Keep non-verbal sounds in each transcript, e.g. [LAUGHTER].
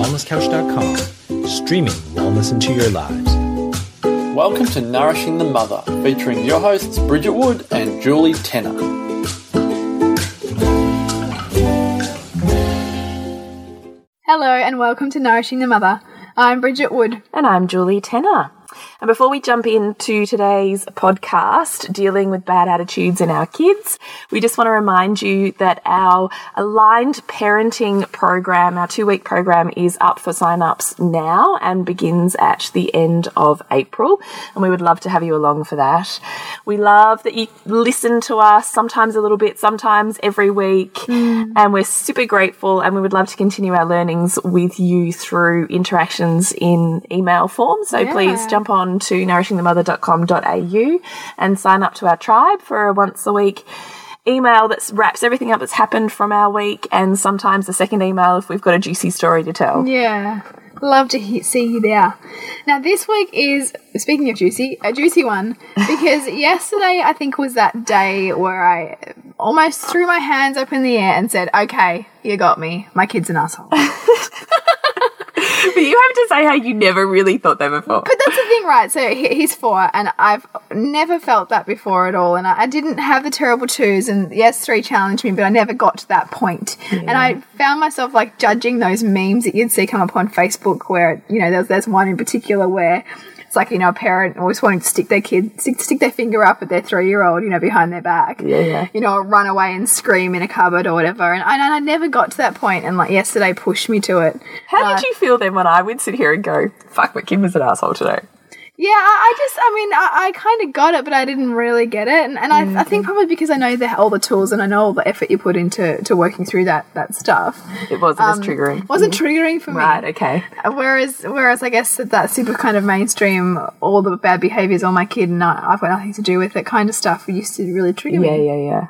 wellnesscouch.com, streaming wellness into your lives. Welcome to Nourishing the Mother, featuring your hosts Bridget Wood and Julie Tenner. Hello and welcome to Nourishing the Mother. I'm Bridget Wood. And I'm Julie Tenner. And before we jump into today's podcast dealing with bad attitudes in our kids, we just want to remind you that our aligned parenting program, our two week program, is up for sign ups now and begins at the end of April. And we would love to have you along for that. We love that you listen to us sometimes a little bit, sometimes every week. Mm. And we're super grateful and we would love to continue our learnings with you through interactions in email form. So yeah. please jump on on to nourishingthemother.com.au and sign up to our tribe for a once a week email that wraps everything up that's happened from our week and sometimes the second email if we've got a juicy story to tell. Yeah. Love to see you there. Now, this week is, speaking of juicy, a juicy one [LAUGHS] because yesterday I think was that day where I almost threw my hands up in the air and said, Okay, you got me. My kid's an asshole. [LAUGHS] [LAUGHS] but you have to say how you never really thought that before. But that's the thing, right? So he's four, and I've never felt that before at all. And I, didn't have the terrible twos, and yes, three challenged me, but I never got to that point. Yeah. And I found myself like judging those memes that you'd see come up on Facebook, where you know there's there's one in particular where it's like you know a parent always wanting to stick their kid stick, stick their finger up at their three year old you know behind their back. Yeah, yeah. You know run away and scream in a cupboard or whatever. And, and I never got to that point and like yesterday pushed me to it. How uh, did you feel then when I would sit here and go fuck my kid was an asshole today yeah, I, just, I mean, I, I kind of got it, but I didn't really get it, and, and I, mm -hmm. I think probably because I know the, all the tools and I know all the effort you put into to working through that that stuff. It wasn't um, as triggering. Wasn't triggering for me. Right. Okay. Whereas, whereas I guess that, that super kind of mainstream, all the bad behaviors on my kid and I, I've got nothing to do with it kind of stuff used to really trigger yeah, me. Yeah, yeah, yeah.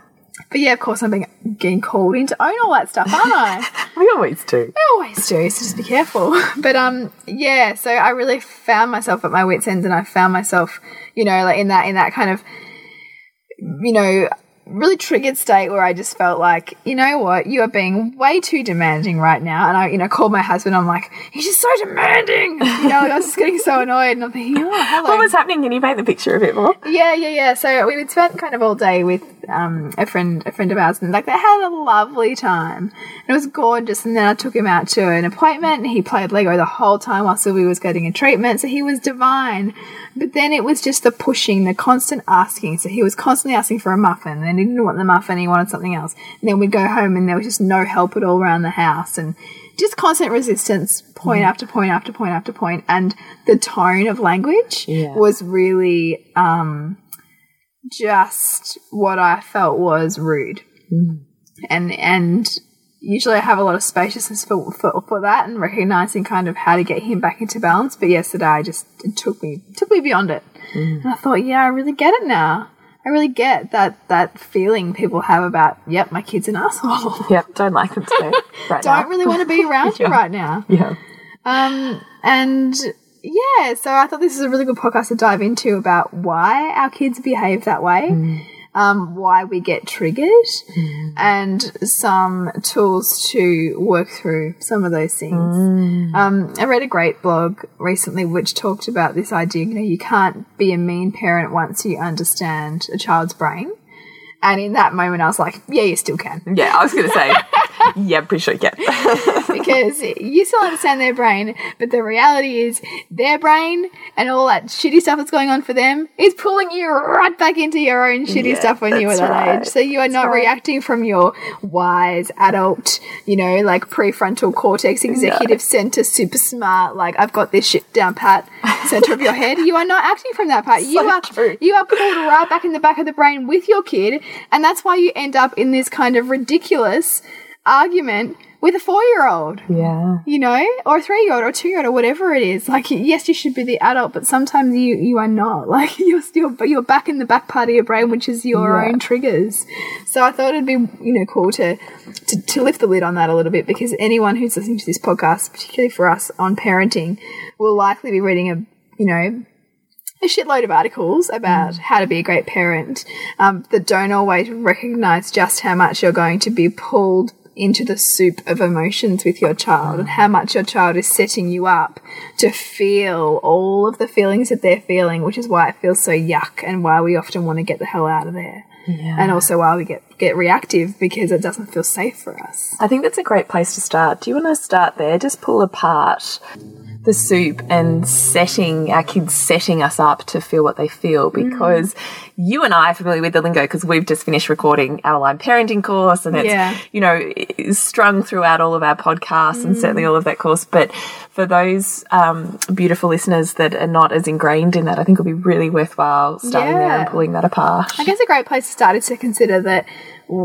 But yeah, of course, I'm being getting called in to own all that stuff, aren't I? [LAUGHS] we always do. We always do. So just be careful. [LAUGHS] But um, yeah. So I really found myself at my wits' end, and I found myself, you know, like in that in that kind of, you know, really triggered state where I just felt like, you know what, you are being way too demanding right now. And I, you know, called my husband. I'm like, he's just so demanding. You know, I was just getting so annoyed. And I'm thinking, oh, hello. What was happening? Can you paint the picture a bit more? Yeah, yeah, yeah. So we would spent kind of all day with um, a friend, a friend of ours, and like they had a lovely time. It was gorgeous. And then I took him out to an appointment, and he played Lego the whole time while Sylvie was getting a treatment. So he was divine. But then it was just the pushing, the constant asking. So he was constantly asking for a muffin, and he didn't want the muffin, he wanted something else. And then we'd go home, and there was just no help at all around the house, and just constant resistance, point mm. after point after point after point. and the tone of language yeah. was really um, just what I felt was rude. Mm. And and usually I have a lot of spaciousness for, for, for that and recognizing kind of how to get him back into balance. But yesterday, I just it took me took me beyond it, mm. and I thought, yeah, I really get it now. I really get that that feeling people have about, yep, my kid's an asshole. [LAUGHS] Yep, don't like them today. [LAUGHS] Right don't now. really want to be around yeah. [LAUGHS] you right now. Yeah. Um, and yeah, so I thought this is a really good podcast to dive into about why our kids behave that way. Mm um, why we get triggered mm. and some tools to work through some of those things. Mm. Um, I read a great blog recently which talked about this idea you know, you can't be a mean parent once you understand a child's brain. And in that moment, I was like, yeah, you still can. Yeah, I was going to say, [LAUGHS] yeah, pretty sure you can. [LAUGHS] [LAUGHS] because you still understand their brain, but the reality is their brain and all that shitty stuff that's going on for them is pulling you right back into your own shitty yeah, stuff when you were that right. age. So you are that's not right. reacting from your wise adult, you know, like prefrontal cortex, executive no. center, super smart, like I've got this shit down pat center of your head. You are not acting from that part. [LAUGHS] So you are true. you are pulled right back in the back of the brain with your kid, and that's why you end up in this kind of ridiculous argument with a four year old. Yeah. You know, or a three year old or two year old or whatever it is. Like, yes, you should be the adult, but sometimes you, you are not. [LAUGHS] Like, you're still, you're back in the back part of your brain, which is your yeah. own triggers. So I thought it'd be, you know, cool to, to, to lift the lid on that a little bit because anyone who's listening to this podcast, particularly for us on parenting, will likely be reading a, you know, a shitload of articles about mm. how to be a great parent um, that don't always recognize just how much you're going to be pulled into the soup of emotions with your child and how much your child is setting you up to feel all of the feelings that they're feeling, which is why it feels so yuck and why we often want to get the hell out of there. Yeah. And also why we get, get reactive because it doesn't feel safe for us. I think that's a great place to start. Do you want to start there? Just pull apart the soup and setting our kids setting us up to feel what they feel Mm. because you and I are familiar with the lingo because we've just finished recording our aligned parenting course and it's Yeah. you know strung throughout all of our podcasts and certainly Mm. all of that course but for those um, beautiful listeners that are not as ingrained in that I think it'll be really worthwhile starting there and pulling that apart I guess a great place to start is to consider that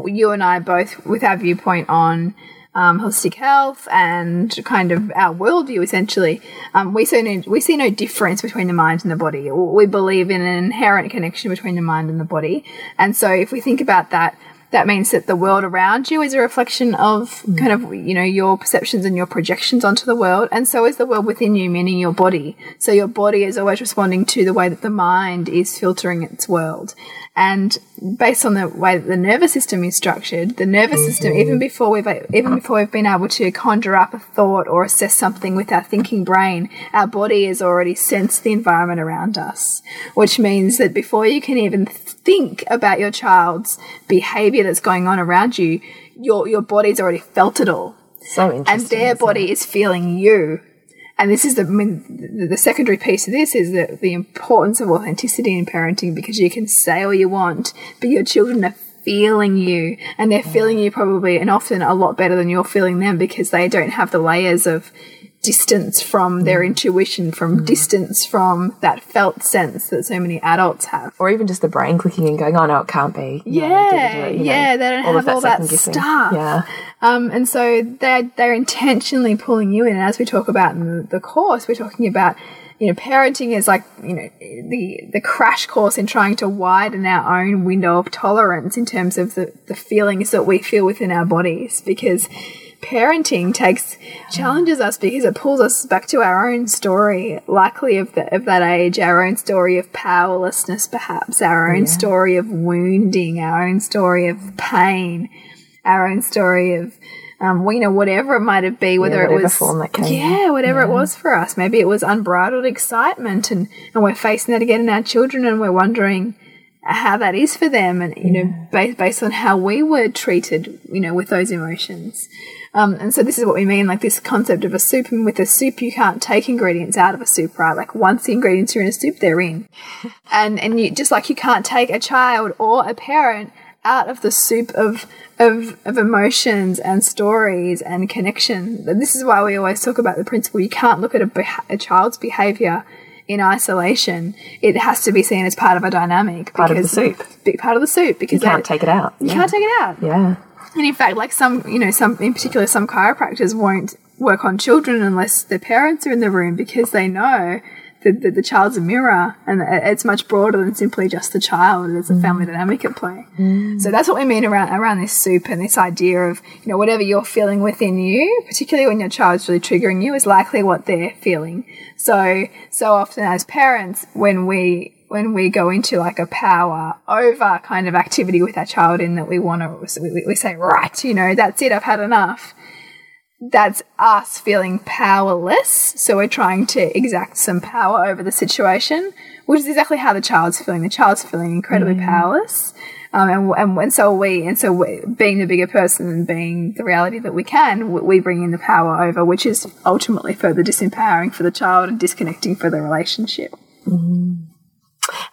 you and I both, with our viewpoint on um, holistic health and kind of our worldview, essentially, um, we see no we see no difference between the mind and the body. We believe in an inherent connection between the mind and the body, and so if we think about that. That means that the world around you is a reflection of kind of, you know, your perceptions and your projections onto the world. And so is the world within you, meaning your body. So your body is always responding to the way that the mind is filtering its world. And based on the way that the nervous system is structured, the nervous system, even before we've even before we've been able to conjure up a thought or assess something with our thinking brain, our body has already sensed the environment around us. Which means that before you can even think about your child's behavior that's going on around you, your your body's already felt it all so interesting and their body is feeling you. And this is the, I mean, the, the secondary piece of this is that the importance of authenticity in parenting because you can say all you want, but your children are feeling you and they're feeling you probably and often a lot better than you're feeling them because they don't have the layers of distance from their intuition, from distance from that felt sense that so many adults have. or even just the brain clicking and going, "Oh no, it can't be." Yeah, you know, yeah, they don't all have all that stuff. Yeah, Um, and so they're, they're intentionally pulling you in. And as we talk about in the, the course, we're talking about, you know, parenting is like, you know, the, the crash course in trying to widen our own window of tolerance in terms of the, the feelings that we feel within our bodies. Because parenting takes, challenges us because it pulls us back to our own story, likely of, the, of that age, our own story of powerlessness, perhaps, our own story of wounding, our own story of pain our own story of um, know, whatever it might have been, whether it whatever was, form that came. yeah, whatever it was for us. Maybe it was unbridled excitement, and and we're facing that again in our children, and we're wondering how that is for them, and you know, based based on how we were treated, you know, with those emotions. Um, and so this is what we mean, like this concept of a soup. And with a soup, you can't take ingredients out of a soup, right? Like once the ingredients are in a soup, they're in. [LAUGHS] and and you just like you can't take a child or a parent out of the soup of of of emotions and stories and connection. This is why we always talk about the principle: you can't look at a, a child's behavior in isolation. It has to be seen as part of a dynamic. Part of the soup. Big part of the soup because you can't they- take it out. You can't take it out. Yeah, And in fact, like some, you know, some in particular, some chiropractors won't work on children unless their parents are in the room because they know that, that the child's a mirror and it's much broader than simply just the child. There's a mm. family dynamic at play. Mm. So that's what we mean around around this soup and this idea of you know whatever you're feeling within you, particularly when your child's really triggering you, is likely what they're feeling. So so often as parents, when we when we go into like a power over kind of activity with our child in that we want to we, we say right you know that's it i've had enough that's us feeling powerless. So we're trying to exact some power over the situation which is exactly how the child's feeling. The child's feeling incredibly powerless. Um, and, and, and so are we and so we, being the bigger person and being the reality that we can we, we bring in the power over which is ultimately further disempowering for the child and disconnecting for the relationship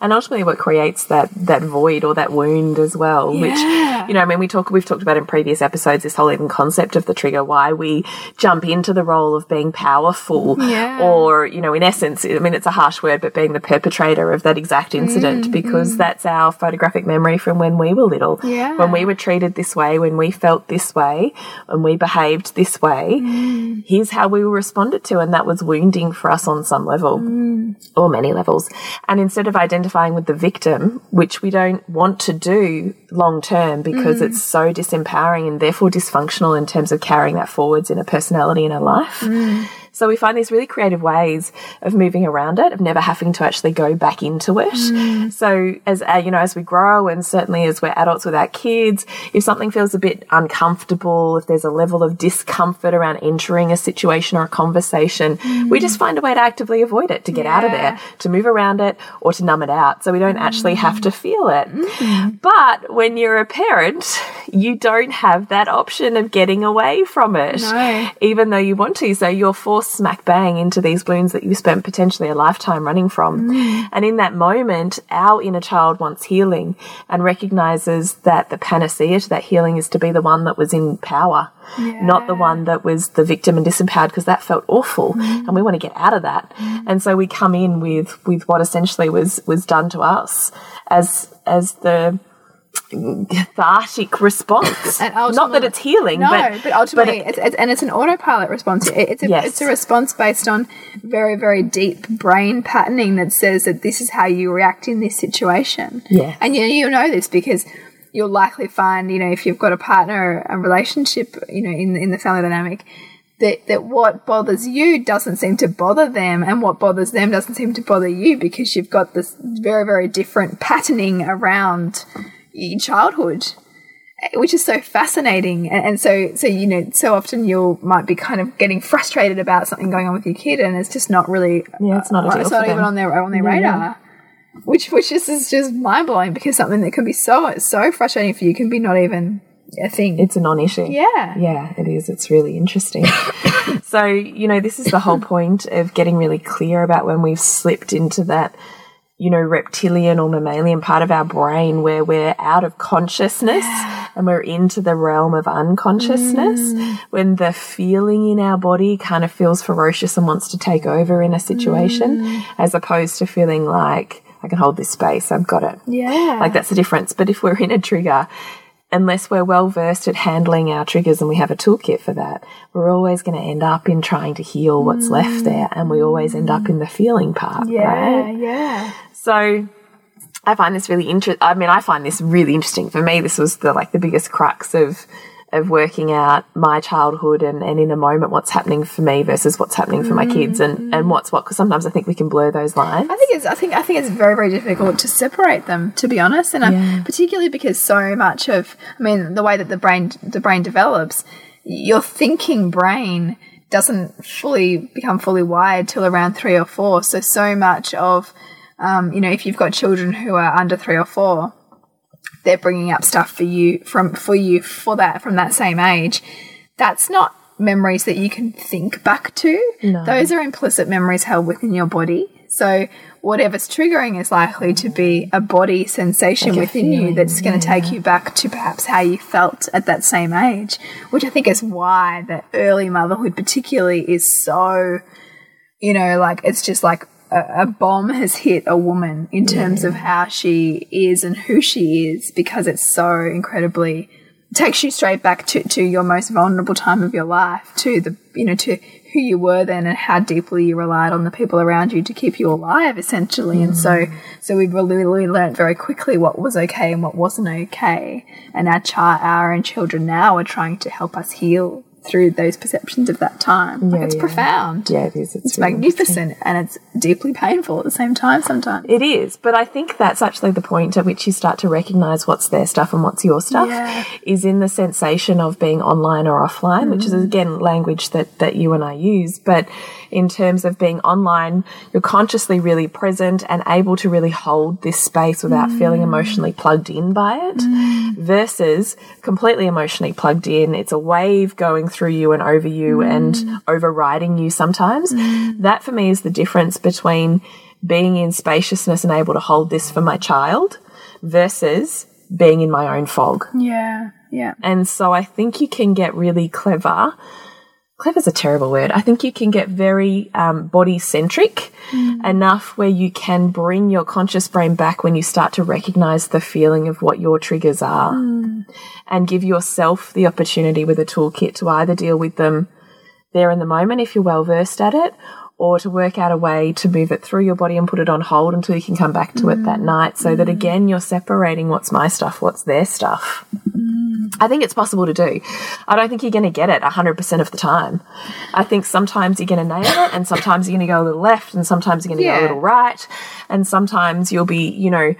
and ultimately what creates that that void or that wound as well Yeah. which you know i mean we talk we've talked about in previous episodes this whole even concept of the trigger why we jump into the role of being powerful Yeah. or you know in essence i mean it's a harsh word but being the perpetrator of that exact incident mm, because mm. that's our photographic memory from when we were little Yeah. when we were treated this way when we felt this way and we behaved this way mm. here's how we were responded to and that was wounding for us on some level or many levels. And instead of identifying with the victim, which we don't want to do long term because mm. it's so disempowering and therefore dysfunctional in terms of carrying that forwards in a personality in a life, mm. So we find these really creative ways of moving around it, of never having to actually go back into it. Mm. So as uh, you know, as we grow, and certainly as we're adults with our kids, if something feels a bit uncomfortable, if there's a level of discomfort around entering a situation or a conversation, we just find a way to actively avoid it, to get out of Mm. There, to move around it, or to numb it out, so we don't actually have to feel it. Mm. But when you're a parent, you don't have that option of getting away from it, No. even though you want to. So you're forced smack bang into these wounds that you spent potentially a lifetime running from. Mm. And in that moment, our inner child wants healing and recognizes that the panacea to that healing is to be the one that was in power, not the one that was the victim and disempowered because that felt awful. Mm. And we want to get out of that. And so we come in with, with what essentially was, was done to us as, as the, cathartic response. [LAUGHS] And Not that it's healing, No, but, but, ultimately, but it's, it's, and it's an autopilot response. It- It's a, Yes. it's a response based on very, very deep brain patterning that says that this is how you react in this situation. Yeah. And you, you know this because you'll likely find, you know, if you've got a partner, a relationship, you know, in, in the family dynamic, that, that what bothers you doesn't seem to bother them and what bothers them doesn't seem to bother you because you've got this very, very different patterning around your childhood which is so fascinating and, and so so you know so often you might be kind of getting frustrated about something going on with your kid and it's just not really Yeah, it's not a uh, deal it's not even them. on their on their Yeah, radar which which is, is just mind-blowing because something that can be so so frustrating for you can be not even a thing it's a non-issue. yeah Yeah, it is. It's really interesting. [LAUGHS] so, you know, this is the whole point of getting really clear about when we've slipped into that, you know, reptilian or mammalian part of our brain where we're out of consciousness and we're into the realm of unconsciousness, mm. when the feeling in our body kind of feels ferocious and wants to take over in a situation, mm. as opposed to feeling like, I can hold this space, I've got it. yeah Like that's the difference. But if we're in a trigger, unless we're well versed at handling our triggers and we have a toolkit for that, we're always going to end up in trying to heal what's left mm. there. And we always end up in the feeling part. yeah Right? yeah So I find this really interesting. I mean, I find this really interesting. For me, this was the like the biggest crux of of working out my childhood and, and in a moment what's happening for me versus what's happening for my kids and, mm. and what's what because sometimes I think we can blur those lines. I think it's I think I think it's very very difficult to separate them to be honest, and I'm, particularly because so much of I mean the way that the brain the brain develops, your thinking brain doesn't fully become fully wired till around three or four. So so much of um, you know if you've got children who are under three or four, they're bringing up stuff for you from for you for that from that same age. That's not memories that you can think back to. Those are implicit memories held within your body. So whatever's triggering is likely to be a body sensation Like within you that's going to take you back to perhaps how you felt at that same age, which I think is why the early motherhood particularly is so you know, like it's just like a, a bomb has hit a woman in terms of how she is and who she is because it's so incredibly takes you straight back to, to your most vulnerable time of your life, to the you know, to who you were then and how deeply you relied on the people around you to keep you alive essentially. And so mm. so we really, really learned very quickly what was okay and what wasn't okay. And our child our own children now are trying to help us heal through those perceptions of that time. Like it's yeah. profound. yeah, it is. It's, It's really magnificent and it's deeply painful at the same time sometimes. It is, but I think that's actually the point at which you start to recognize what's their stuff and what's your stuff Yeah. is in the sensation of being online or offline, which is mm-hmm. again language that that you and I use, but in terms of being online, you're consciously really present and able to really hold this space without feeling mm. emotionally plugged in by it mm. Versus completely emotionally plugged in. It's a wave going through you and over you mm. and overriding you sometimes. Mm. That for me is the difference between being in spaciousness and able to hold this for my child versus being in my own fog. Yeah, yeah. And so I think you can get really clever. Clever's a terrible word. I think you can get very um, body centric enough where you can bring your conscious brain back when you start to recognize the feeling of what your triggers are and give yourself the opportunity with a toolkit to either deal with them there in the moment if you're well versed at it or to work out a way to move it through your body and put it on hold until you can come back to it that mm. night so that mm. again you're separating what's my stuff, what's their stuff. Mm. I think it's possible to do. I don't think you're going to get it 100% of the time. I think sometimes you're going to nail it, and sometimes you're going to go a little left, and sometimes you're going to Yeah. go a little right, and sometimes you'll be, you know,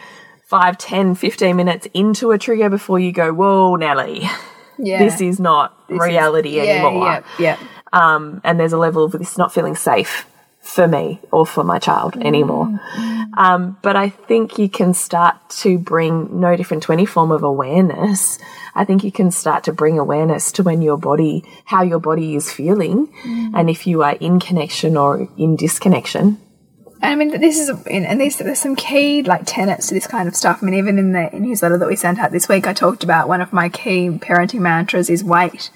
5, 10, 15 minutes into a trigger before you go, whoa, Nelly, Yeah. this is not reality yeah, anymore. Yeah, yeah. Um, and there's a level of this not feeling safe for me or for my child anymore. Mm, mm. Um, but I think you can start to bring no different to any form of awareness. I think you can start to bring awareness to when your body, how your body is feeling, mm. and if you are in connection or in disconnection. And I mean, this is, and there's, there's some key like tenets to this kind of stuff. I mean, even in the newsletter that we sent out this week, I talked about one of my key parenting mantras is wait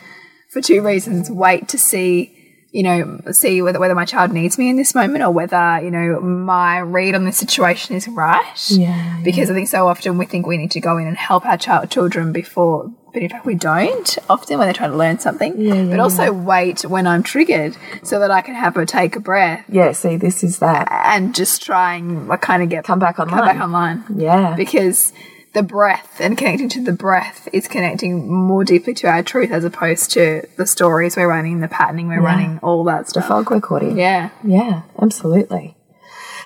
for two reasons. Wait to see, you know, see whether, whether my child needs me in this moment or whether, you know, my read on the situation is right. Yeah, Because I think so often we think we need to go in and help our child, children before, but in fact we don't often when they're trying to learn something. Yeah, yeah, but also wait when I'm triggered so that I can have a take a breath Yeah, see, this is that. and just try and like kind of get Come back online. come back online Yeah. because the breath and connecting to the breath is connecting more deeply to our truth as opposed to the stories we're running the patterning we're running all that stuff Fog recording. yeah Yeah, absolutely.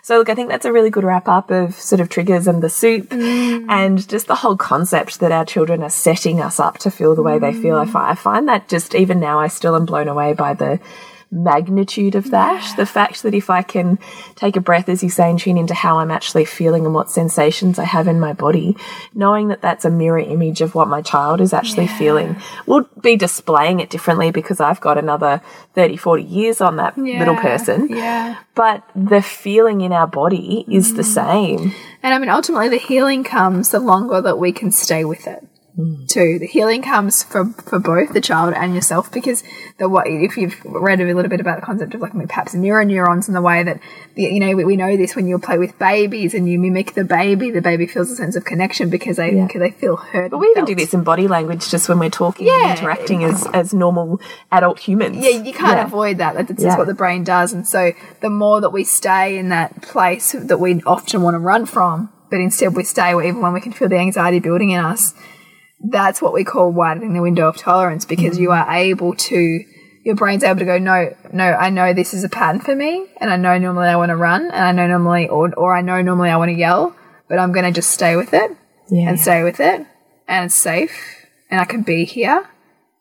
So, look, I think that's a really good wrap up of sort of triggers and the soup mm. and just the whole concept that our children are setting us up to feel the way they mm. feel. I, I find that just even now, I still am blown away by the magnitude of that. The fact that if I can take a breath, as you say, and tune into how I'm actually feeling and what sensations I have in my body, knowing that that's a mirror image of what my child is actually feeling, will be displaying it differently because I've got another 30, 40 years on that little person yeah but the feeling in our body is the mm. same. And I mean, ultimately, the healing comes the longer that we can stay with it. Mm. Too, the healing comes for for both the child and yourself because the what if you've read a little bit about the concept of like perhaps mirror neurons and the way that the, you know we, we know this when you play with babies and you mimic the baby, the baby feels a sense of connection because they Yeah. because they feel heard. But we even do this in body language just when we're talking Yeah. and interacting as, as normal adult humans. Yeah, you can't Yeah. avoid that. That's just Yeah. what the brain does. And so the more that we stay in that place that we often want to run from, but instead we stay even when we can feel the anxiety building in us, that's what we call widening the window of tolerance because you are able to your brain's able to go, no, no, I know this is a pattern for me, and I know normally I want to run, and I know normally, or, or I know normally I want to yell, but I'm going to just stay with it Yeah. and stay with it, and it's safe, and I can be here,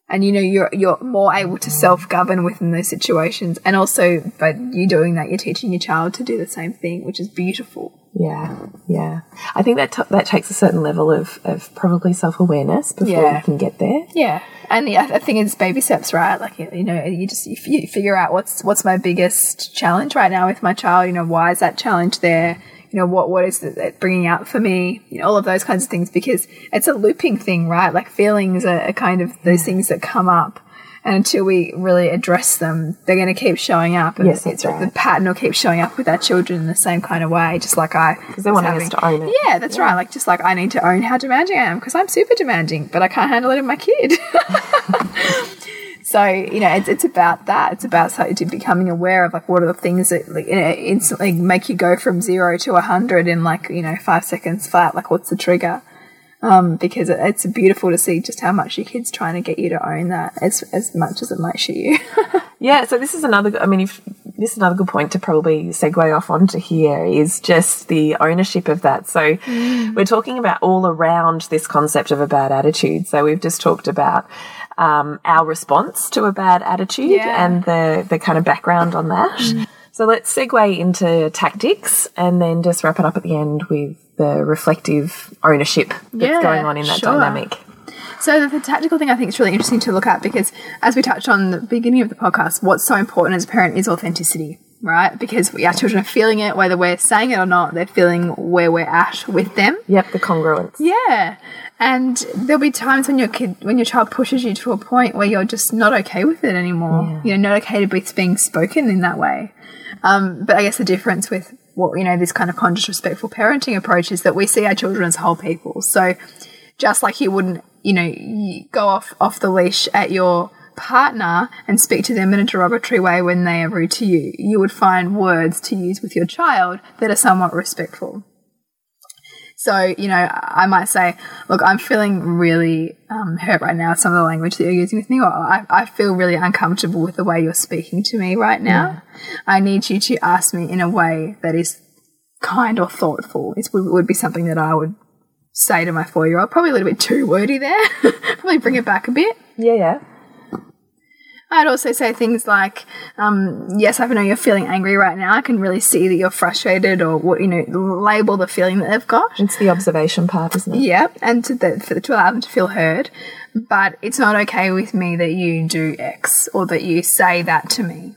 and you know you're you're more able to self govern within those situations, and also by you doing that, you're teaching your child to do the same thing, which is beautiful. Yeah, yeah. I think that that takes a certain level of, of probably self awareness before Yeah. you can get there. Yeah, and the I think it's baby steps, right? Like you know, you just you, f- you figure out what's what's my biggest challenge right now with my child. You know, why is that challenge there? You know, what what is it bringing out for me? You know, all of those kinds of things because it's a looping thing, right? Like feelings are, are kind of those things that come up. And until we really address them, they're going to keep showing up. And Yes, it's, that's right. the pattern will keep showing up with our children in the same kind of way, just like I. Because they want wanting us to own it. Yeah, that's right. Like just like I need to own how demanding I am because I'm super demanding, but I can't handle it in my kid. [LAUGHS] so you know, it's, it's about that. It's about becoming aware of like what are the things that like you know, instantly make you go from zero to a hundred in like you know five seconds flat. Like what's the trigger? Um, because it, it's beautiful to see just how much your kid's trying to get you to own that as as much as it might shoot you. [LAUGHS] Yeah, so this is another. I mean, if this is another good point to probably segue off onto here is just the ownership of that. So we're talking about all around this concept of a bad attitude. So we've just talked about um, our response to a bad attitude Yeah. and the the kind of background on that. So let's segue into tactics and then just wrap it up at the end with the reflective ownership that's Yeah, going on in that sure. dynamic. So the, the tactical thing I think is really interesting to look at because as we touched on the beginning of the podcast, what's so important as a parent is authenticity, right? Because we, our children are feeling it, whether we're saying it or not, they're feeling where we're at with them. Yep, the congruence. Yeah. And there'll be times when your kid, when your child pushes you to a point where you're just not okay with it anymore. You're not okay with being spoken in that way. Um, but I guess the difference with what, you know, this kind of conscious, respectful parenting approach is that we see our children as whole people. So just like you wouldn't, you know, go off, off the leash at your partner and speak to them in a derogatory way when they are rude to you, you would find words to use with your child that are somewhat respectful. So, you know, I might say, look, I'm feeling really um, hurt right now, some of the language that you're using with me, or I, I feel really uncomfortable with the way you're speaking to me right now. I need you to ask me in a way that is kind or thoughtful. It would, would be something that I would say to my four year old. Probably a little bit too wordy there. [LAUGHS] Probably bring it back a bit. Yeah, yeah. I'd also say things like, um, "Yes, I know you're feeling angry right now. I can really see that you're frustrated, or what you know, label the feeling that they've got." It's the observation part, isn't it? Yeah, and to, the, for to allow them to feel heard. But it's not okay with me that you do X or that you say that to me.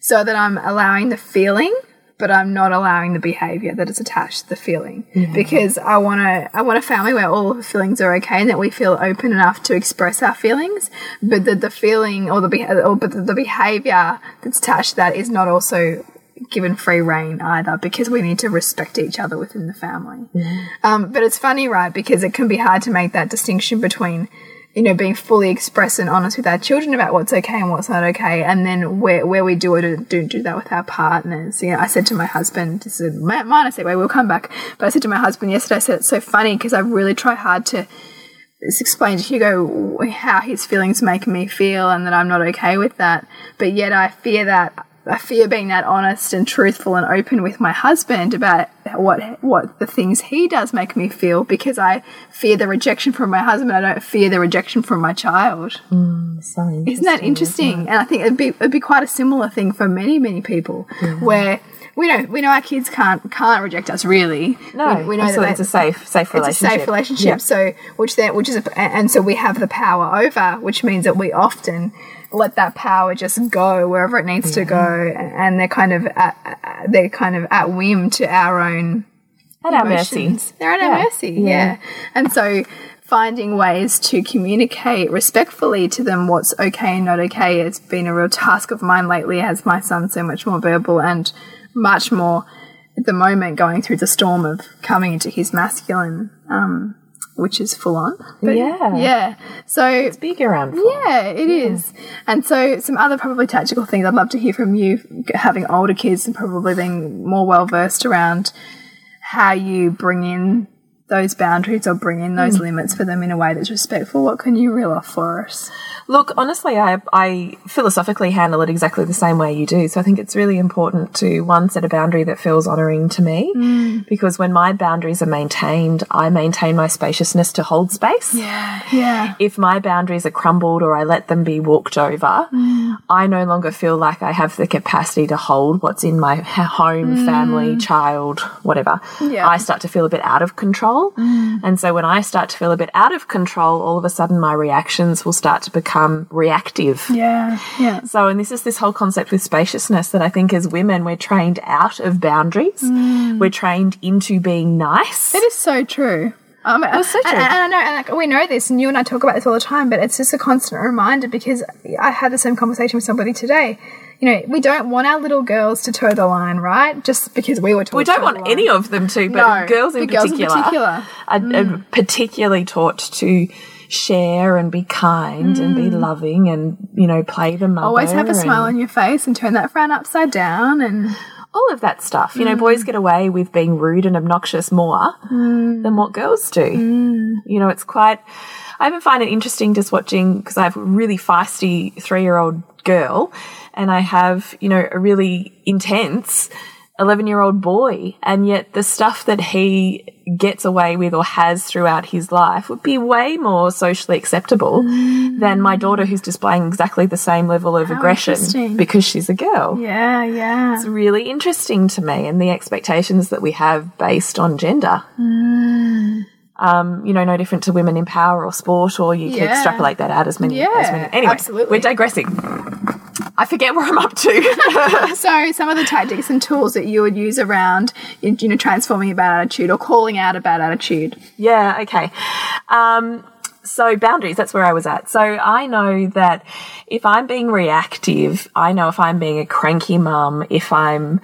So that I'm allowing the feeling, but I'm not allowing the behavior that is attached to the feeling. Because I want to, I want a family where all the feelings are okay and that we feel open enough to express our feelings, but that the feeling or the or but the behavior that's attached to that is not also given free rein either because we need to respect each other within the family. Um, but it's funny, right? Because it can be hard to make that distinction between, you know, being fully expressed and honest with our children about what's okay and what's not okay, and then where, where we do it or don't do that with our partners. You know, I said to my husband, this is a minor segue, we'll come back, but I said to my husband yesterday, I said it's so funny because I really try hard to explain to Hugo how his feelings make me feel and that I'm not okay with that. But yet I fear that I fear being that honest and truthful and open with my husband about what what the things he does make me feel because I fear the rejection from my husband. I don't fear the rejection from my child. Mm, so Isn't that interesting? And I think it'd be it'd be quite a similar thing for many many people where. We know we know our kids can't can't reject us really. No, we, we know that it's a safe, safe it's relationship. a safe relationship. Yeah. So, which then, which is, a, and so we have the power over, which means that we often let that power just go wherever it needs to go, and they're kind of at, they're kind of at whim to our own At our mercy. They're at our Yeah. mercy, yeah. And so finding ways to communicate respectfully to them what's okay and not okay has been a real task of mine lately as my son's so much more verbal and much more at the moment going through the storm of coming into his masculine um which is full on But Yeah. yeah so it's Big around. For. yeah, it is. And so, some other probably tactical things I'd love to hear from you, having older kids and probably being more well versed around how you bring in those boundaries or bring in those hmm. limits for them in a way that's respectful. What can you reel off for us? Look, honestly, I, I philosophically handle it exactly the same way you do. So I think it's really important to one set a boundary that feels honouring to me, hmm. because when my boundaries are maintained, I maintain my spaciousness to hold space. Yeah, yeah. If my boundaries are crumbled or I let them be walked over, hmm. I no longer feel like I have the capacity to hold what's in my home, family, child, whatever. Yeah. I start to feel a bit out of control. And so when I start to feel a bit out of control, all of a sudden my reactions will start to become reactive. Yeah, yeah. So, and this is this whole concept with spaciousness that I think as women, we're trained out of boundaries. We're trained into being nice. It is so true. Um, so and, true. and I know, and like, we know this, and you and I talk about this all the time, but it's just a constant reminder because I had the same conversation with somebody today. You know, we don't want our little girls to toe the line, right? Just because we were taught We don't toe want any of them to, but No, girls, in girls in particular, particular. Are, are particularly taught to share and be kind and be loving and you know play the mother. Always have a smile on your face and turn that frown upside down, and all of that stuff. Mm. You know, boys get away with being rude and obnoxious more Mm. than what girls do. You know, it's quite. I even find it interesting just watching because I have a really feisty three year old girl, and I have you know a really intense. 11 year old boy, and yet the stuff that he gets away with or has throughout his life would be way more socially acceptable than my daughter, who's displaying exactly the same level of aggression because she's a girl yeah, yeah, it's really interesting to me and the expectations that we have based on gender. Mm. Um, you know, no different to women in power or sport, or you can extrapolate that out as many as Yeah, many. Anyway, absolutely. we're digressing. I forget where I'm up to. [LAUGHS] So, some of the tactics and tools that you would use around, you know, transforming a bad attitude or calling out a bad attitude. yeah, okay. Um, so boundaries, that's where I was at. So I know that if I'm being reactive, I know if I'm being a cranky mum, if I'm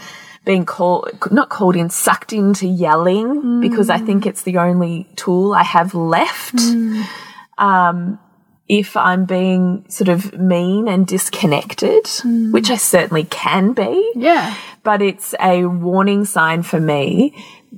being called, not called in, sucked into yelling because I think mm. it's the only tool I have left. Mm. Um, if I'm being sort of mean and disconnected, mm. which I certainly can be, Yeah. but it's a warning sign for me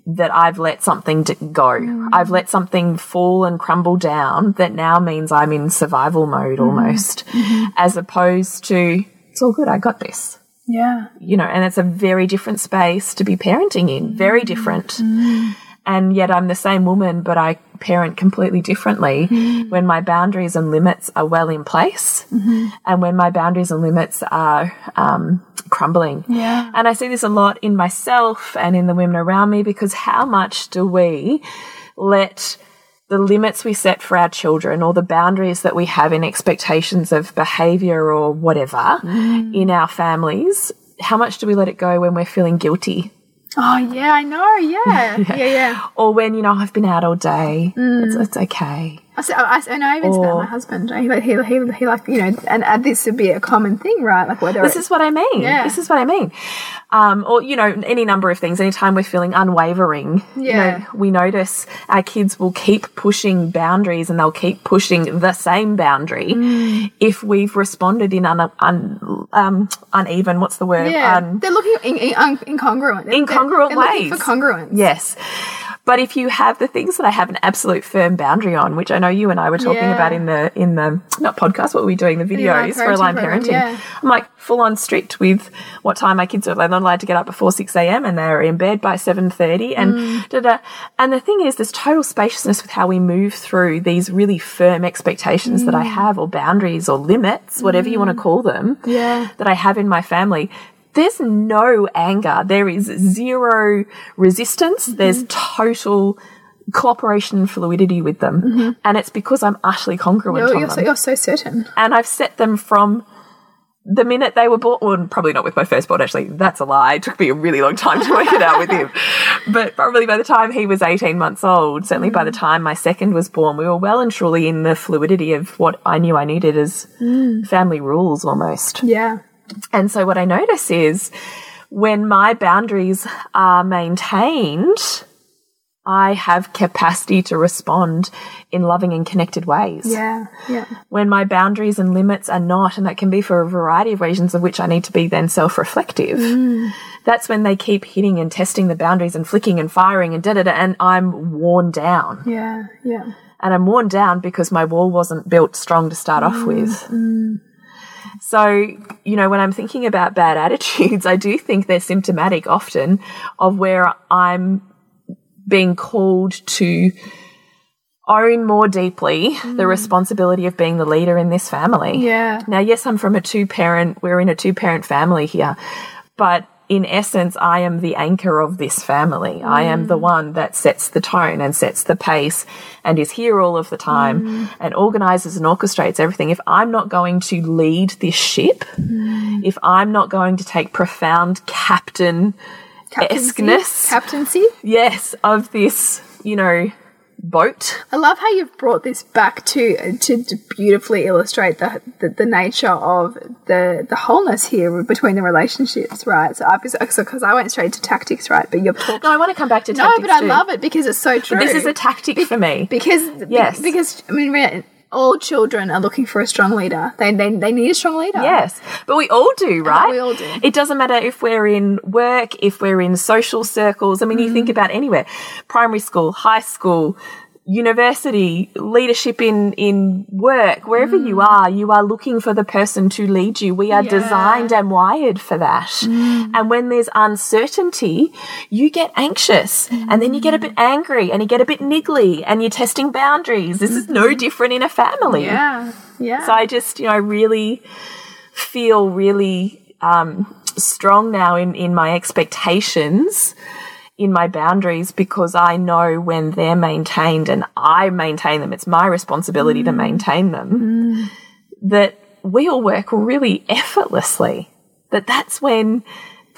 that I've let something go. I've let something fall and crumble down that now means I'm in survival mode almost, mm-hmm. as opposed to, it's all good, I got this. Yeah. You know, and it's a very different space to be parenting in, very mm. different. Mm. And yet I'm the same woman, but I parent completely differently mm. when my boundaries and limits are well in place mm-hmm. and when my boundaries and limits are um, crumbling. Yeah. And I see this a lot in myself and in the women around me because how much do we let the limits we set for our children or the boundaries that we have in expectations of behavior or whatever mm. in our families, how much do we let it go when we're feeling guilty? Oh yeah, I know. Yeah. [LAUGHS] yeah. Yeah. Or when, you know, I've been out all day, it's, mm. it's okay. I, see- I, I know even about Or- my husband. He, like- he, he, he like you know, and, and this would be a common thing, right? Like whether This is what I mean. Yeah. This is what I mean. Um, or, you know, any number of things. Anytime we're feeling unwavering, you Yeah. know, we notice our kids will keep pushing boundaries and they'll keep pushing the same boundary Mm. if we've responded in un, un, um, uneven, what's the word? yeah, Un- they're looking in, in, incongruent. They're- incongruent they're looking ways. for congruence. Yes. But if you have the things that I have an absolute firm boundary on, which I know you and I were talking Yeah. about in the in the not podcast, what were we doing? The videos for Align Parenting yeah. I'm like full on strict with what time my kids are. They're not allowed to get up before six a.m. and they're in bed by seven thirty. And Mm. da da. And the thing is, there's total spaciousness with how we move through these really firm expectations that I Mm. have, or boundaries, or limits, whatever you want to call them. Yeah. That I have in my family there's no anger. There is zero resistance. Mm-hmm. There's total cooperation and fluidity with them. Mm-hmm. And it's because I'm utterly congruent You're, you're, them. so, you're so certain. and I've set them from the minute they were born. Well, probably not with my firstborn, actually. That's a lie. It took me a really long time to work it out with him. [LAUGHS] But probably by the time he was 18 months old, certainly by the mm. time my second was born, we were well and truly in the fluidity of what I knew I needed as mm. family rules almost. Yeah. And so what I notice is when my boundaries are maintained, I have capacity to respond in loving and connected ways. Yeah. Yeah. When my boundaries and limits are not, and that can be for a variety of reasons of which I need to be then self reflective, mm. that's when they keep hitting and testing the boundaries and flicking and firing and da da da, and I'm worn down. Yeah. Yeah. And I'm worn down because my wall wasn't built strong to start off mm, with. Mm. So, you know, when I'm thinking about bad [LAUGHS] attitudes, I do think they're symptomatic often of where I'm being called to own more deeply the mm. responsibility of being the leader in this family. Yeah. Now, yes, I'm from a two parent, we're in a two parent family here, but in essence, I am the anchor of this family. I am the mm. one that sets the tone and sets the pace and is here all of the time mm. and organizes and orchestrates everything. If I'm not going to lead this ship, mm. if I'm not going to take profound captain esqueness, Captaincy. yes, of this, you know, boat. I love how you've brought this back to to, to beautifully illustrate the, the the nature of the the wholeness here between the relationships, right? So I've because I went straight to tactics, right? But you're talked. No, I want to come back to No, tactics but I too. love it because it's so true. This is a tactic for me. because Yes. because I mean all children are looking for a strong leader. They they, they need a strong leader. Yes, but we all do, right? we all do. It doesn't matter if we're in work, if we're in social circles. I mean, you Mm. think about anywhere primary school, high school, university, leadership in, in work, wherever you are, you are looking for the person to lead you. We are Mm. Yeah. Mm. designed and wired for that. And when there's uncertainty, you get anxious and then you get a bit angry and you get a bit niggly and you're testing boundaries. This is no different in a family. Mm-hmm. yeah, yeah. So I just, you know, I really feel really um, strong now in, in my expectations, in my boundaries, because I know when they're maintained and I maintain them, it's my responsibility to mm. maintain them, mm. that we all work really effortlessly. That that's when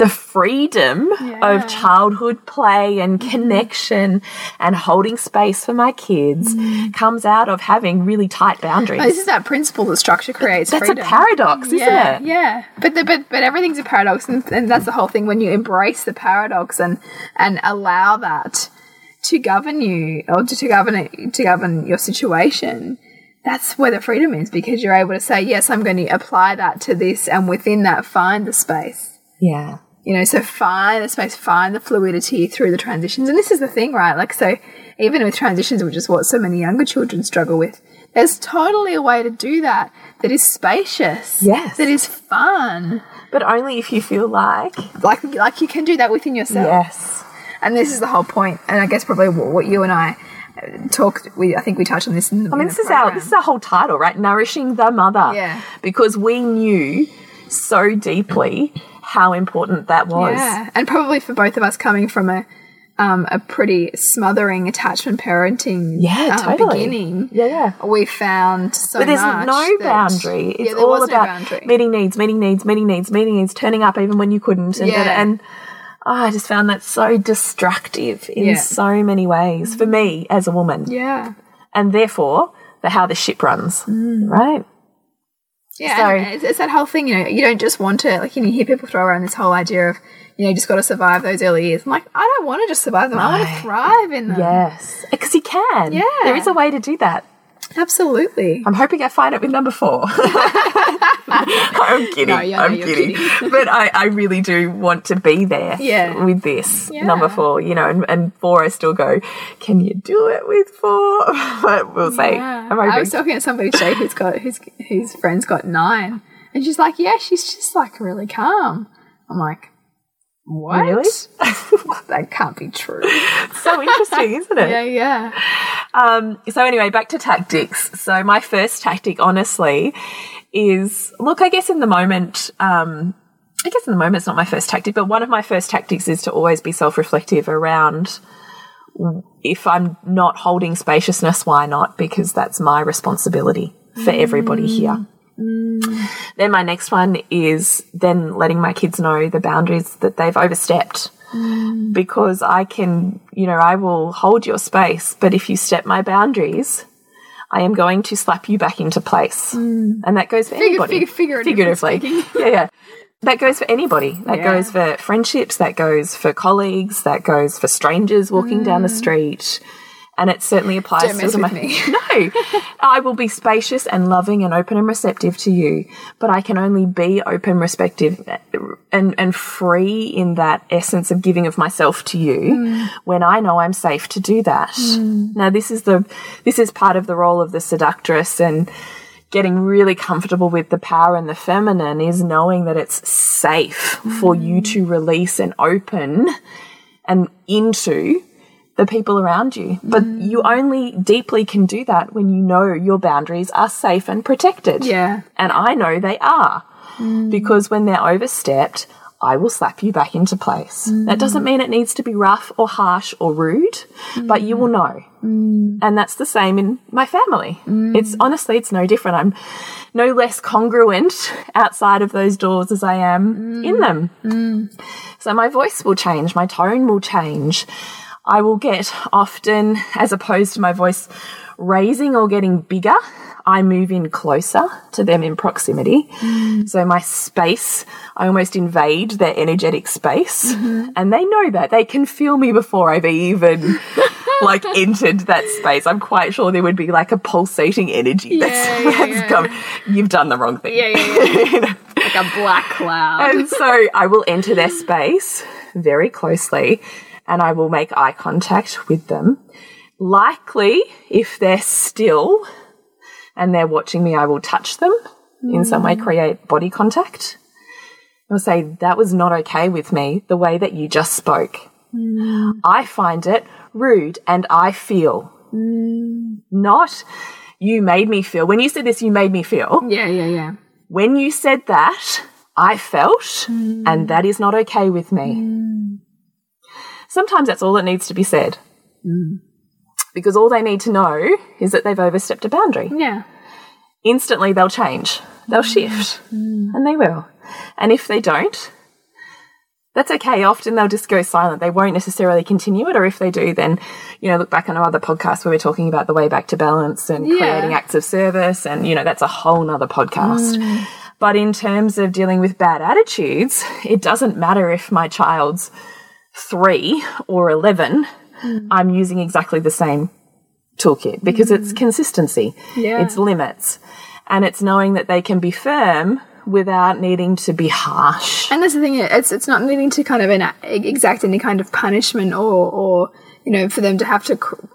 the freedom Yeah. of childhood play and mm-hmm. connection and holding space for my kids mm-hmm. comes out of having really tight boundaries. Oh, this is that principle that structure creates That's freedom. a paradox, isn't yeah, it? Yeah, but the, but but everything's a paradox, and, and that's the whole thing. When you embrace the paradox and and allow that to govern you or to, to govern it, to govern your situation, that's where the freedom is because you're able to say, yes, I'm going to apply that to this, and within that, find the space. Yeah. You know, so find the space, find the fluidity through the transitions. And this is the thing, right? Like, so even with transitions, which is what so many younger children struggle with, there's totally a way to do that that is spacious. Yes. That is fun. But only if you feel like. Like, like you can do that within yourself. Yes. And this is the whole. And I guess probably what, what you and I uh, talked, we, I think we touched on this in the I mean, this is our this is our whole title, right? Nourishing the mother. Yeah. Because we knew so deeply how important that was. Yeah, and probably for both of us coming from a um, a pretty smothering attachment parenting Yeah, uh, totally. beginning. Yeah, yeah. we found so But there's no boundary. It's yeah, all was no about meeting needs, meeting needs, meeting needs, meeting needs, turning up even when you couldn't. And, Yeah. and oh, I just found that so destructive in Yeah. so many ways for me as a woman. Yeah, And therefore, for how the ship runs. Right? Yeah. So- it's, it's that whole thing. You know, you don't just want to like you, know, you hear people throw around this whole idea of you know you just got to survive those early years. I'm like, I don't want to just survive them. I want to thrive in them. Yes. Because you can. Yeah. There is a way to do that. Absolutely. I'm hoping I find it with number four. [LAUGHS] I'm kidding. No, yeah, I'm you're kidding. kidding. [LAUGHS] but I, I really do want to be there Yeah. with this Yeah. number four, you know, and, and four I still go, can you do it with four? [LAUGHS] but we'll see. Yeah. I'm I hoping. was talking to somebody today who's got whose whose friend's got nine, and she's like, "Yeah, she's just like really calm." I'm like, "What? Really? [LAUGHS] that can't be true." so interesting, isn't it? yeah, yeah, Um, so anyway, back to tactics. So my first tactic, honestly, is look. I guess in the moment, um, I guess in the moment it's not my first tactic, but one of my first tactics is to always be self-reflective around if I'm not holding spaciousness, why not? Because that's my responsibility for everybody here. Mm. Then my next one is then letting my kids know the boundaries that they've overstepped. Because I can, you know, I will hold your space, but if you step my boundaries, I am going to slap you back into place. And that goes for anybody. fig- figuratively Figuratively. [LAUGHS] yeah, yeah. That goes for anybody. That Yeah. goes for friendships, that goes for colleagues, that goes for strangers walking down the street. And it certainly applies Don't to my me. [LAUGHS] no, I will be spacious and loving and open and receptive to you, but I can only be open, receptive, and and free in that essence of giving of myself to you mm. when I know I'm safe to do that. Mm. Now, this is the this is part of the role of the seductress and getting really comfortable with the power and the feminine is knowing that it's safe for you mm. to release and open and into the people around you. But you mm. only deeply can do that when you know your boundaries are safe and protected. Yeah. And I know they are. Mm. Because when they're overstepped, I will slap you back into place. That mm. doesn't mean it needs to be rough or harsh or rude, but you will know. And that's the same in my family. It's honestly, it's no different. I'm no less congruent [LAUGHS] outside of those doors as I am in them. So my voice will change, my tone will change. I will get often, as opposed to my voice raising or getting bigger, I move in closer to them in proximity. Mm. So my space, I almost invade their energetic space. Mm-hmm. And they know that. They can feel me before I've even [LAUGHS] like entered that space. I'm quite sure there would be like a pulsating energy that's, Yeah, yeah, [LAUGHS] that's yeah. come. You've done the wrong thing. Yeah, yeah, yeah. [LAUGHS] like a black cloud. And so I will enter their space very closely and I will make eye contact with them. Likely, if they're still and they're watching me, I will touch them in some way, mm. create body contact. I'll say, That was not okay with me, the way that you just spoke. Mm. I find it rude and I feel. Mm. Not you made me feel. When you said this, you made me feel yeah, yeah, yeah. when you said that, I felt, and that is not okay with me. Sometimes that's all that needs to be said. Mm. Because all they need to know is that they've overstepped a boundary. Yeah. Instantly, they'll change, they'll mm. shift, mm. and they will. And if they don't, that's okay. Often they'll just go silent. They won't necessarily continue it. Or if they do, then, you know, look back on our other podcast where we're talking about the way back to balance and Yeah. creating acts of service. And, you know, that's a whole nother podcast. But in terms of dealing with bad attitudes, it doesn't matter if my child's three or 11, hmm. I'm using exactly the same toolkit because it's hmm. consistency, Yeah. it's limits, and it's knowing that they can be firm without needing to be harsh. And that's the thing; it's it's not needing to kind of exact any kind of punishment or or you know for them to have to. cr-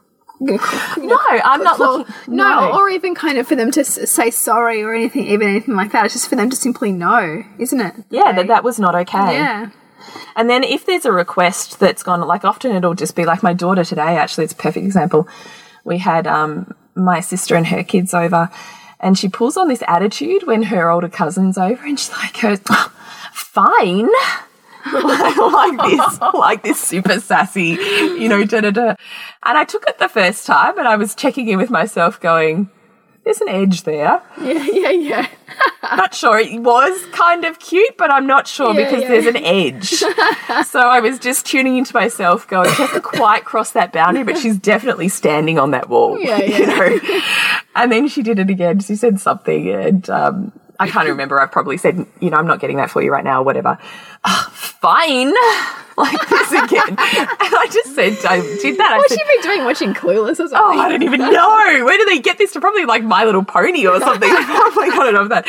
you know, cr- you know, No, I'm not looking. no, or even kind of for them to say sorry or anything, even anything like that. It's just for them to simply know, isn't it? yeah, that that was not okay. Yeah. And then if there's a request that's gone, like often it'll just be like my daughter today, actually, it's a perfect example. We had um, my sister and her kids over, and she pulls on this attitude when her older cousin's over, and she's like, goes, "Oh, fine. [LAUGHS] like this, like this super sassy, you know, da da da. And I took it the first time, and I was checking in with myself, going, "There's an edge there." [LAUGHS] Yeah, yeah, yeah. [LAUGHS] not sure. It was kind of cute, but I'm not sure Yeah, because yeah. there's an edge. [LAUGHS] so I was just tuning into myself, going, she hasn't quite crossed that boundary, but she's definitely standing on that wall. Yeah, You know? And then she did it again. She said something, and um, I can't remember. I've probably said, you know, I'm not getting that for you right now, or whatever. "Ah, fine. [LAUGHS] Like this again. [LAUGHS] and I just said, I did that. I What's said, she been doing watching Clueless or something? Oh, I don't even know. Where do they get this to? Probably like My Little Pony or something. [LAUGHS] I probably got it off that.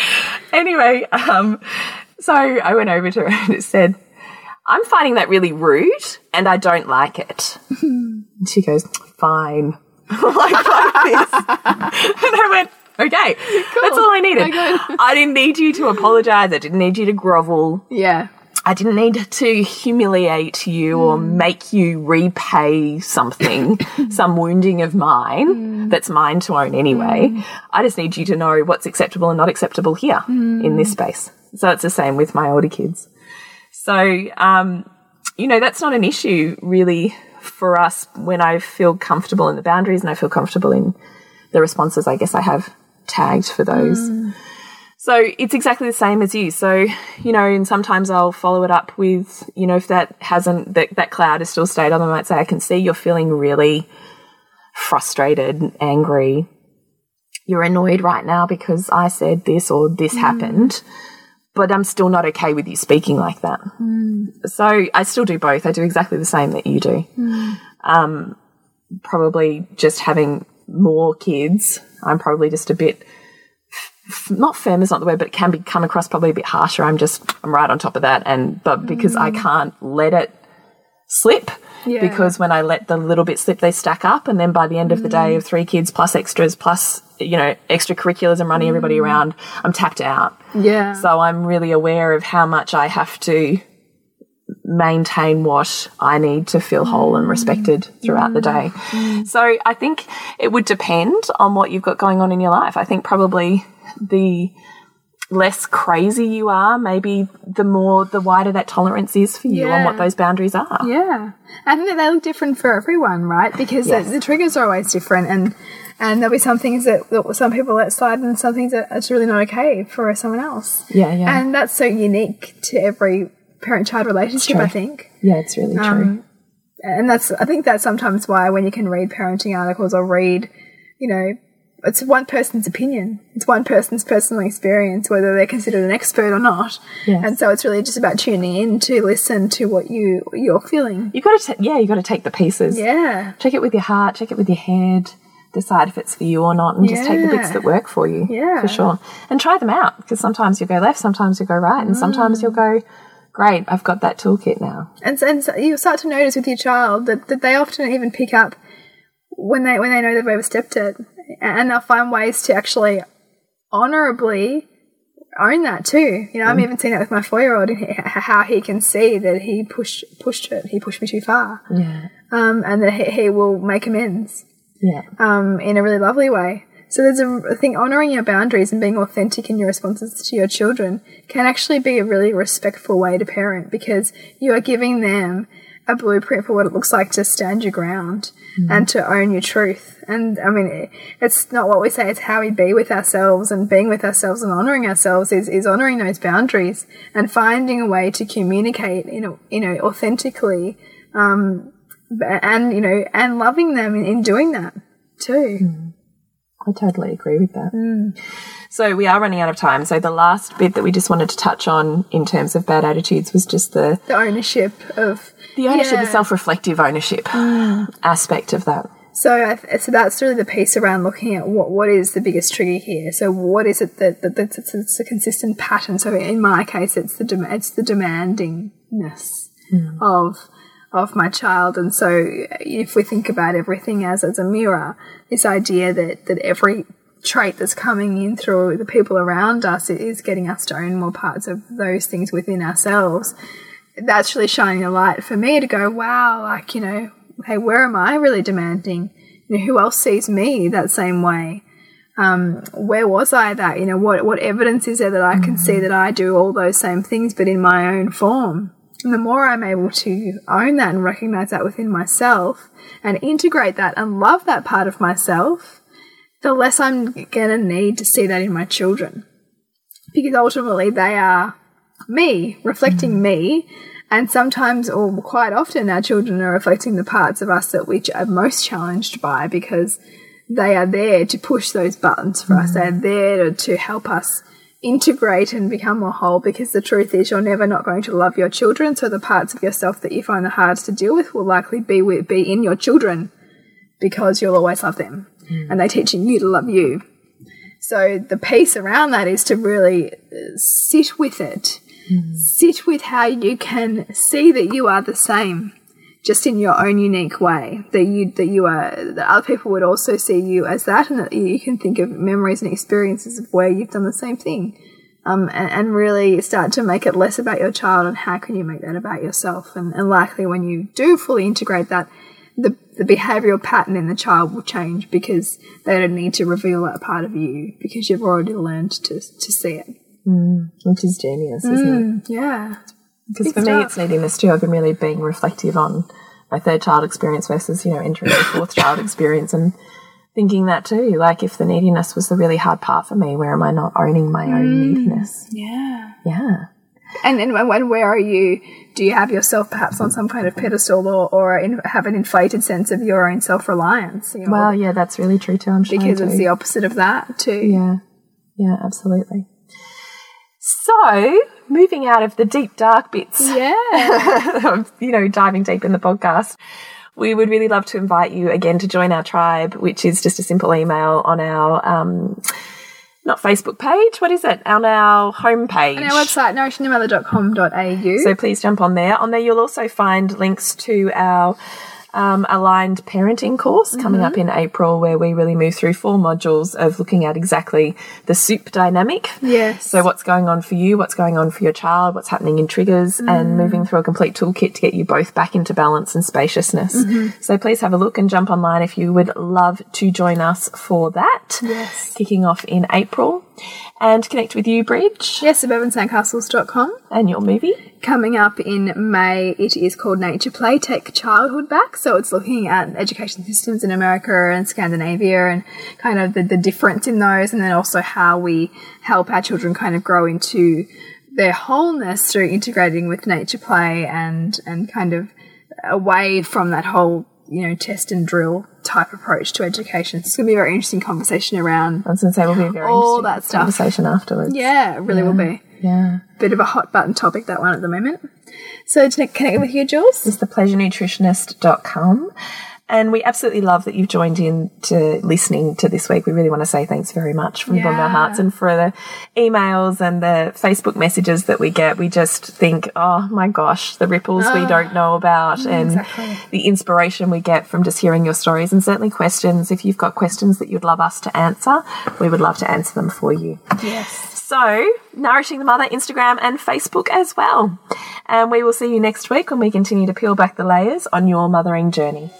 Anyway, um, so I went over to her and it said, I'm finding that really rude and I don't like it. and she goes, fine. like, like this. and I went, okay, that's all I needed. I didn't need you to apologize. I didn't need you to grovel. Yeah. I didn't need to humiliate you or hmm. make you repay something, [LAUGHS] some wounding of mine hmm. that's mine to own anyway. Hmm. I just need you to know what's acceptable and not acceptable here in this space. So it's the same with my older kids. So, um, you know, that's not an issue really for us when I feel comfortable in the boundaries and I feel comfortable in the responses I guess I have tagged for those. So it's exactly the same as you. So, you know, and sometimes I'll follow it up with, you know, if that hasn't, that, that cloud has still stayed on, I might say, I can see you're feeling really frustrated, angry. You're annoyed right now because I said this or this mm. happened, but I'm still not okay with you speaking like that. Mm. So I still do both. I do exactly the same that you do. Mm. Um, probably just having more kids, I'm probably just a bit not firm is not the word, but it can be come across probably a bit harsher. I'm just I'm right on top of that, and but because I mm. can't let it slip, Yeah. because when I let the little bit slip, they stack up, and then by the end of the day mm. of three kids plus extras plus you know extracurriculars and running everybody mm. around, I'm tapped out. Yeah. So I'm really aware of how much I have to maintain what I need to feel whole and respected mm. throughout the day. Mm. So I think it would depend on what you've got going on in your life. I think probably the less crazy you are, maybe the more the wider that tolerance is for you on what those boundaries are. Yeah, I think that they look different for everyone, right? Because Yes. the, the triggers are always different, and and there'll be some things that, that some people let slide, and some things that it's really not okay for someone else. Yeah, yeah. And that's so unique to every parent-child relationship. I think, yeah, it's really true. Um, and that's I think that's sometimes why when you can read parenting articles or read, you know. It's one person's opinion. It's one person's personal experience, whether they're considered an expert or not. Yes. And so it's really just about tuning in to listen to what you you're feeling. You got to, yeah, you've got to take the pieces. Yeah. Check it with your heart. Check it with your head. Decide if it's for you or not, and just take the bits that work for you. Yeah. for sure. And try them out because sometimes you'll go left, sometimes you'll go right, and sometimes you'll go, great, I've got that toolkit now. And, and so you start to notice with your child that, that they often even pick up when they when they know they've overstepped it, and they'll find ways to actually honorably own that too. You know, I've even seen that with my four year old, how he can see that he pushed pushed it, he pushed me too far, Yeah, um, and that he, he will make amends. yeah, um, in a really lovely way. So there's a I think honoring your boundaries and being authentic in your responses to your children can actually be a really respectful way to parent because you are giving them a blueprint for what it looks like to stand your ground mm. and to own your truth. And I mean, it- it's not what we say; it's how we be with ourselves and being with ourselves and honoring ourselves is is honoring those boundaries and finding a way to communicate, you know, you know, authentically, um, and you know, and loving them in, in doing that too. Mm. I totally agree with that. Mm. So we are running out of time. So the last bit that we just wanted to touch on in terms of bad attitudes was just the the ownership of the ownership, Yeah. the self-reflective ownership mm. aspect of that. So, so that's really the piece around looking at what what is the biggest trigger here. So, what is it that, that that's it's, it's a consistent pattern? So, in my case, it's the dem- it's the demandingness mm. of of my child. And so, if we think about everything as as a mirror, this idea that that every trait that's coming in through the people around us is getting us to own more parts of those things within ourselves. That's really shining a light for me to go, wow, like you know, hey, where am I really demanding? You know, who else sees me that same way? Um, where was I that? You know, what what evidence is there that I can see that I do all those same things, but in my own form? And the more I'm able to own that and recognize that within myself and integrate that and love that part of myself, the less I'm gonna need to see that in my children. Because ultimately they are me, reflecting mm. me, and sometimes, or quite often, our children are reflecting the parts of us that we are most challenged by because they are there to push those buttons for us. Mm. They're there to, to help us integrate and become more whole because the truth is you're never not going to love your children. So the parts of yourself that you find the hardest to deal with will likely be with, be in your children because you'll always love them and they're teaching you to love you. So the piece around that is to really uh, sit with it. Sit with how you can see that you are the same, just in your own unique way. That you that you are that other people would also see you as that, and that you can think of memories and experiences of where you've done the same thing, um, and, and really start to make it less about your child and how can you make that about yourself. And, and likely when you do fully integrate that, the the behavioral pattern in the child will change because they don't need to reveal that part of you because you've already learned to to see it. Which is genius, isn't it? Yeah. Because for me, it's neediness too. I've been really being reflective on my third child experience versus, you know, entering the fourth [COUGHS] child experience and thinking that too. Like, if the neediness was the really hard part for me, where am I not owning my own mm. neediness? Yeah. Yeah. And then when, when where are you? Do you have yourself perhaps on some kind of pedestal or, or in, have an inflated sense of your own self reliance? You know, Well, yeah, that's really true too. I'm sure. because it's the opposite of that too. Yeah, yeah, absolutely. So, moving out of the deep, dark bits, Yeah. [LAUGHS] of, you know, diving deep in the podcast, we would really love to invite you again to join our tribe, which is just a simple email on our, um, not Facebook page, what is it? On our homepage. On our website, nourishingthemother.com.au. So please jump on there. On there, you'll also find links to our um, aligned parenting course coming up mm-hmm. in April, where we really move through four modules of looking at exactly the soup dynamic. yes. So, what's going on for you, what's going on for your child, what's happening in triggers, and mm-hmm. moving through a complete toolkit to get you both back into balance and spaciousness. Mm-hmm. So, please have a look and jump online if you would love to join us for that. Yes. Kicking off in April. And connect with you, Bridge, yes, suburbansandcastles.com. and your movie. Coming up in May, it is called Nature Play Take Childhood Back. So it's looking at education systems in America and Scandinavia and kind of the, the difference in those, and then also how we help our children kind of grow into their wholeness through integrating with nature play and, and kind of away from that whole, you know, test and drill type approach to education. So it's going to be a very interesting conversation around. I was going to say, will be a very All interesting that stuff. conversation afterwards. Yeah, it really will be. Yeah. Bit of a hot button topic, that one at the moment. So to connect with you, Jules. It's thepleasurenutritionist.com. And we absolutely love that you've joined in to listening to this week. We really want to say thanks very much from the bottom of our hearts and for the emails and the Facebook messages that we get. We just think, oh my gosh, the ripples we ah, don't know about and exactly. the inspiration we get from just hearing your stories and certainly questions. If you've got questions that you'd love us to answer, we would love to answer them for you. Yes. So, Nourishing the Mother, Instagram and Facebook as well. And we will see you next week when we continue to peel back the layers on your mothering journey.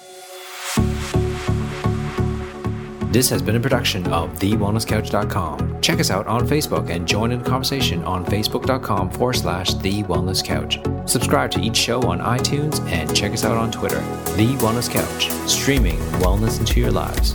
This has been a production of TheWellnessCouch.com. Check us out on Facebook and join in the conversation on Facebook.com forward slash The Wellness Couch. Subscribe to each show on iTunes and check us out on Twitter. The Wellness Couch, streaming wellness into your lives.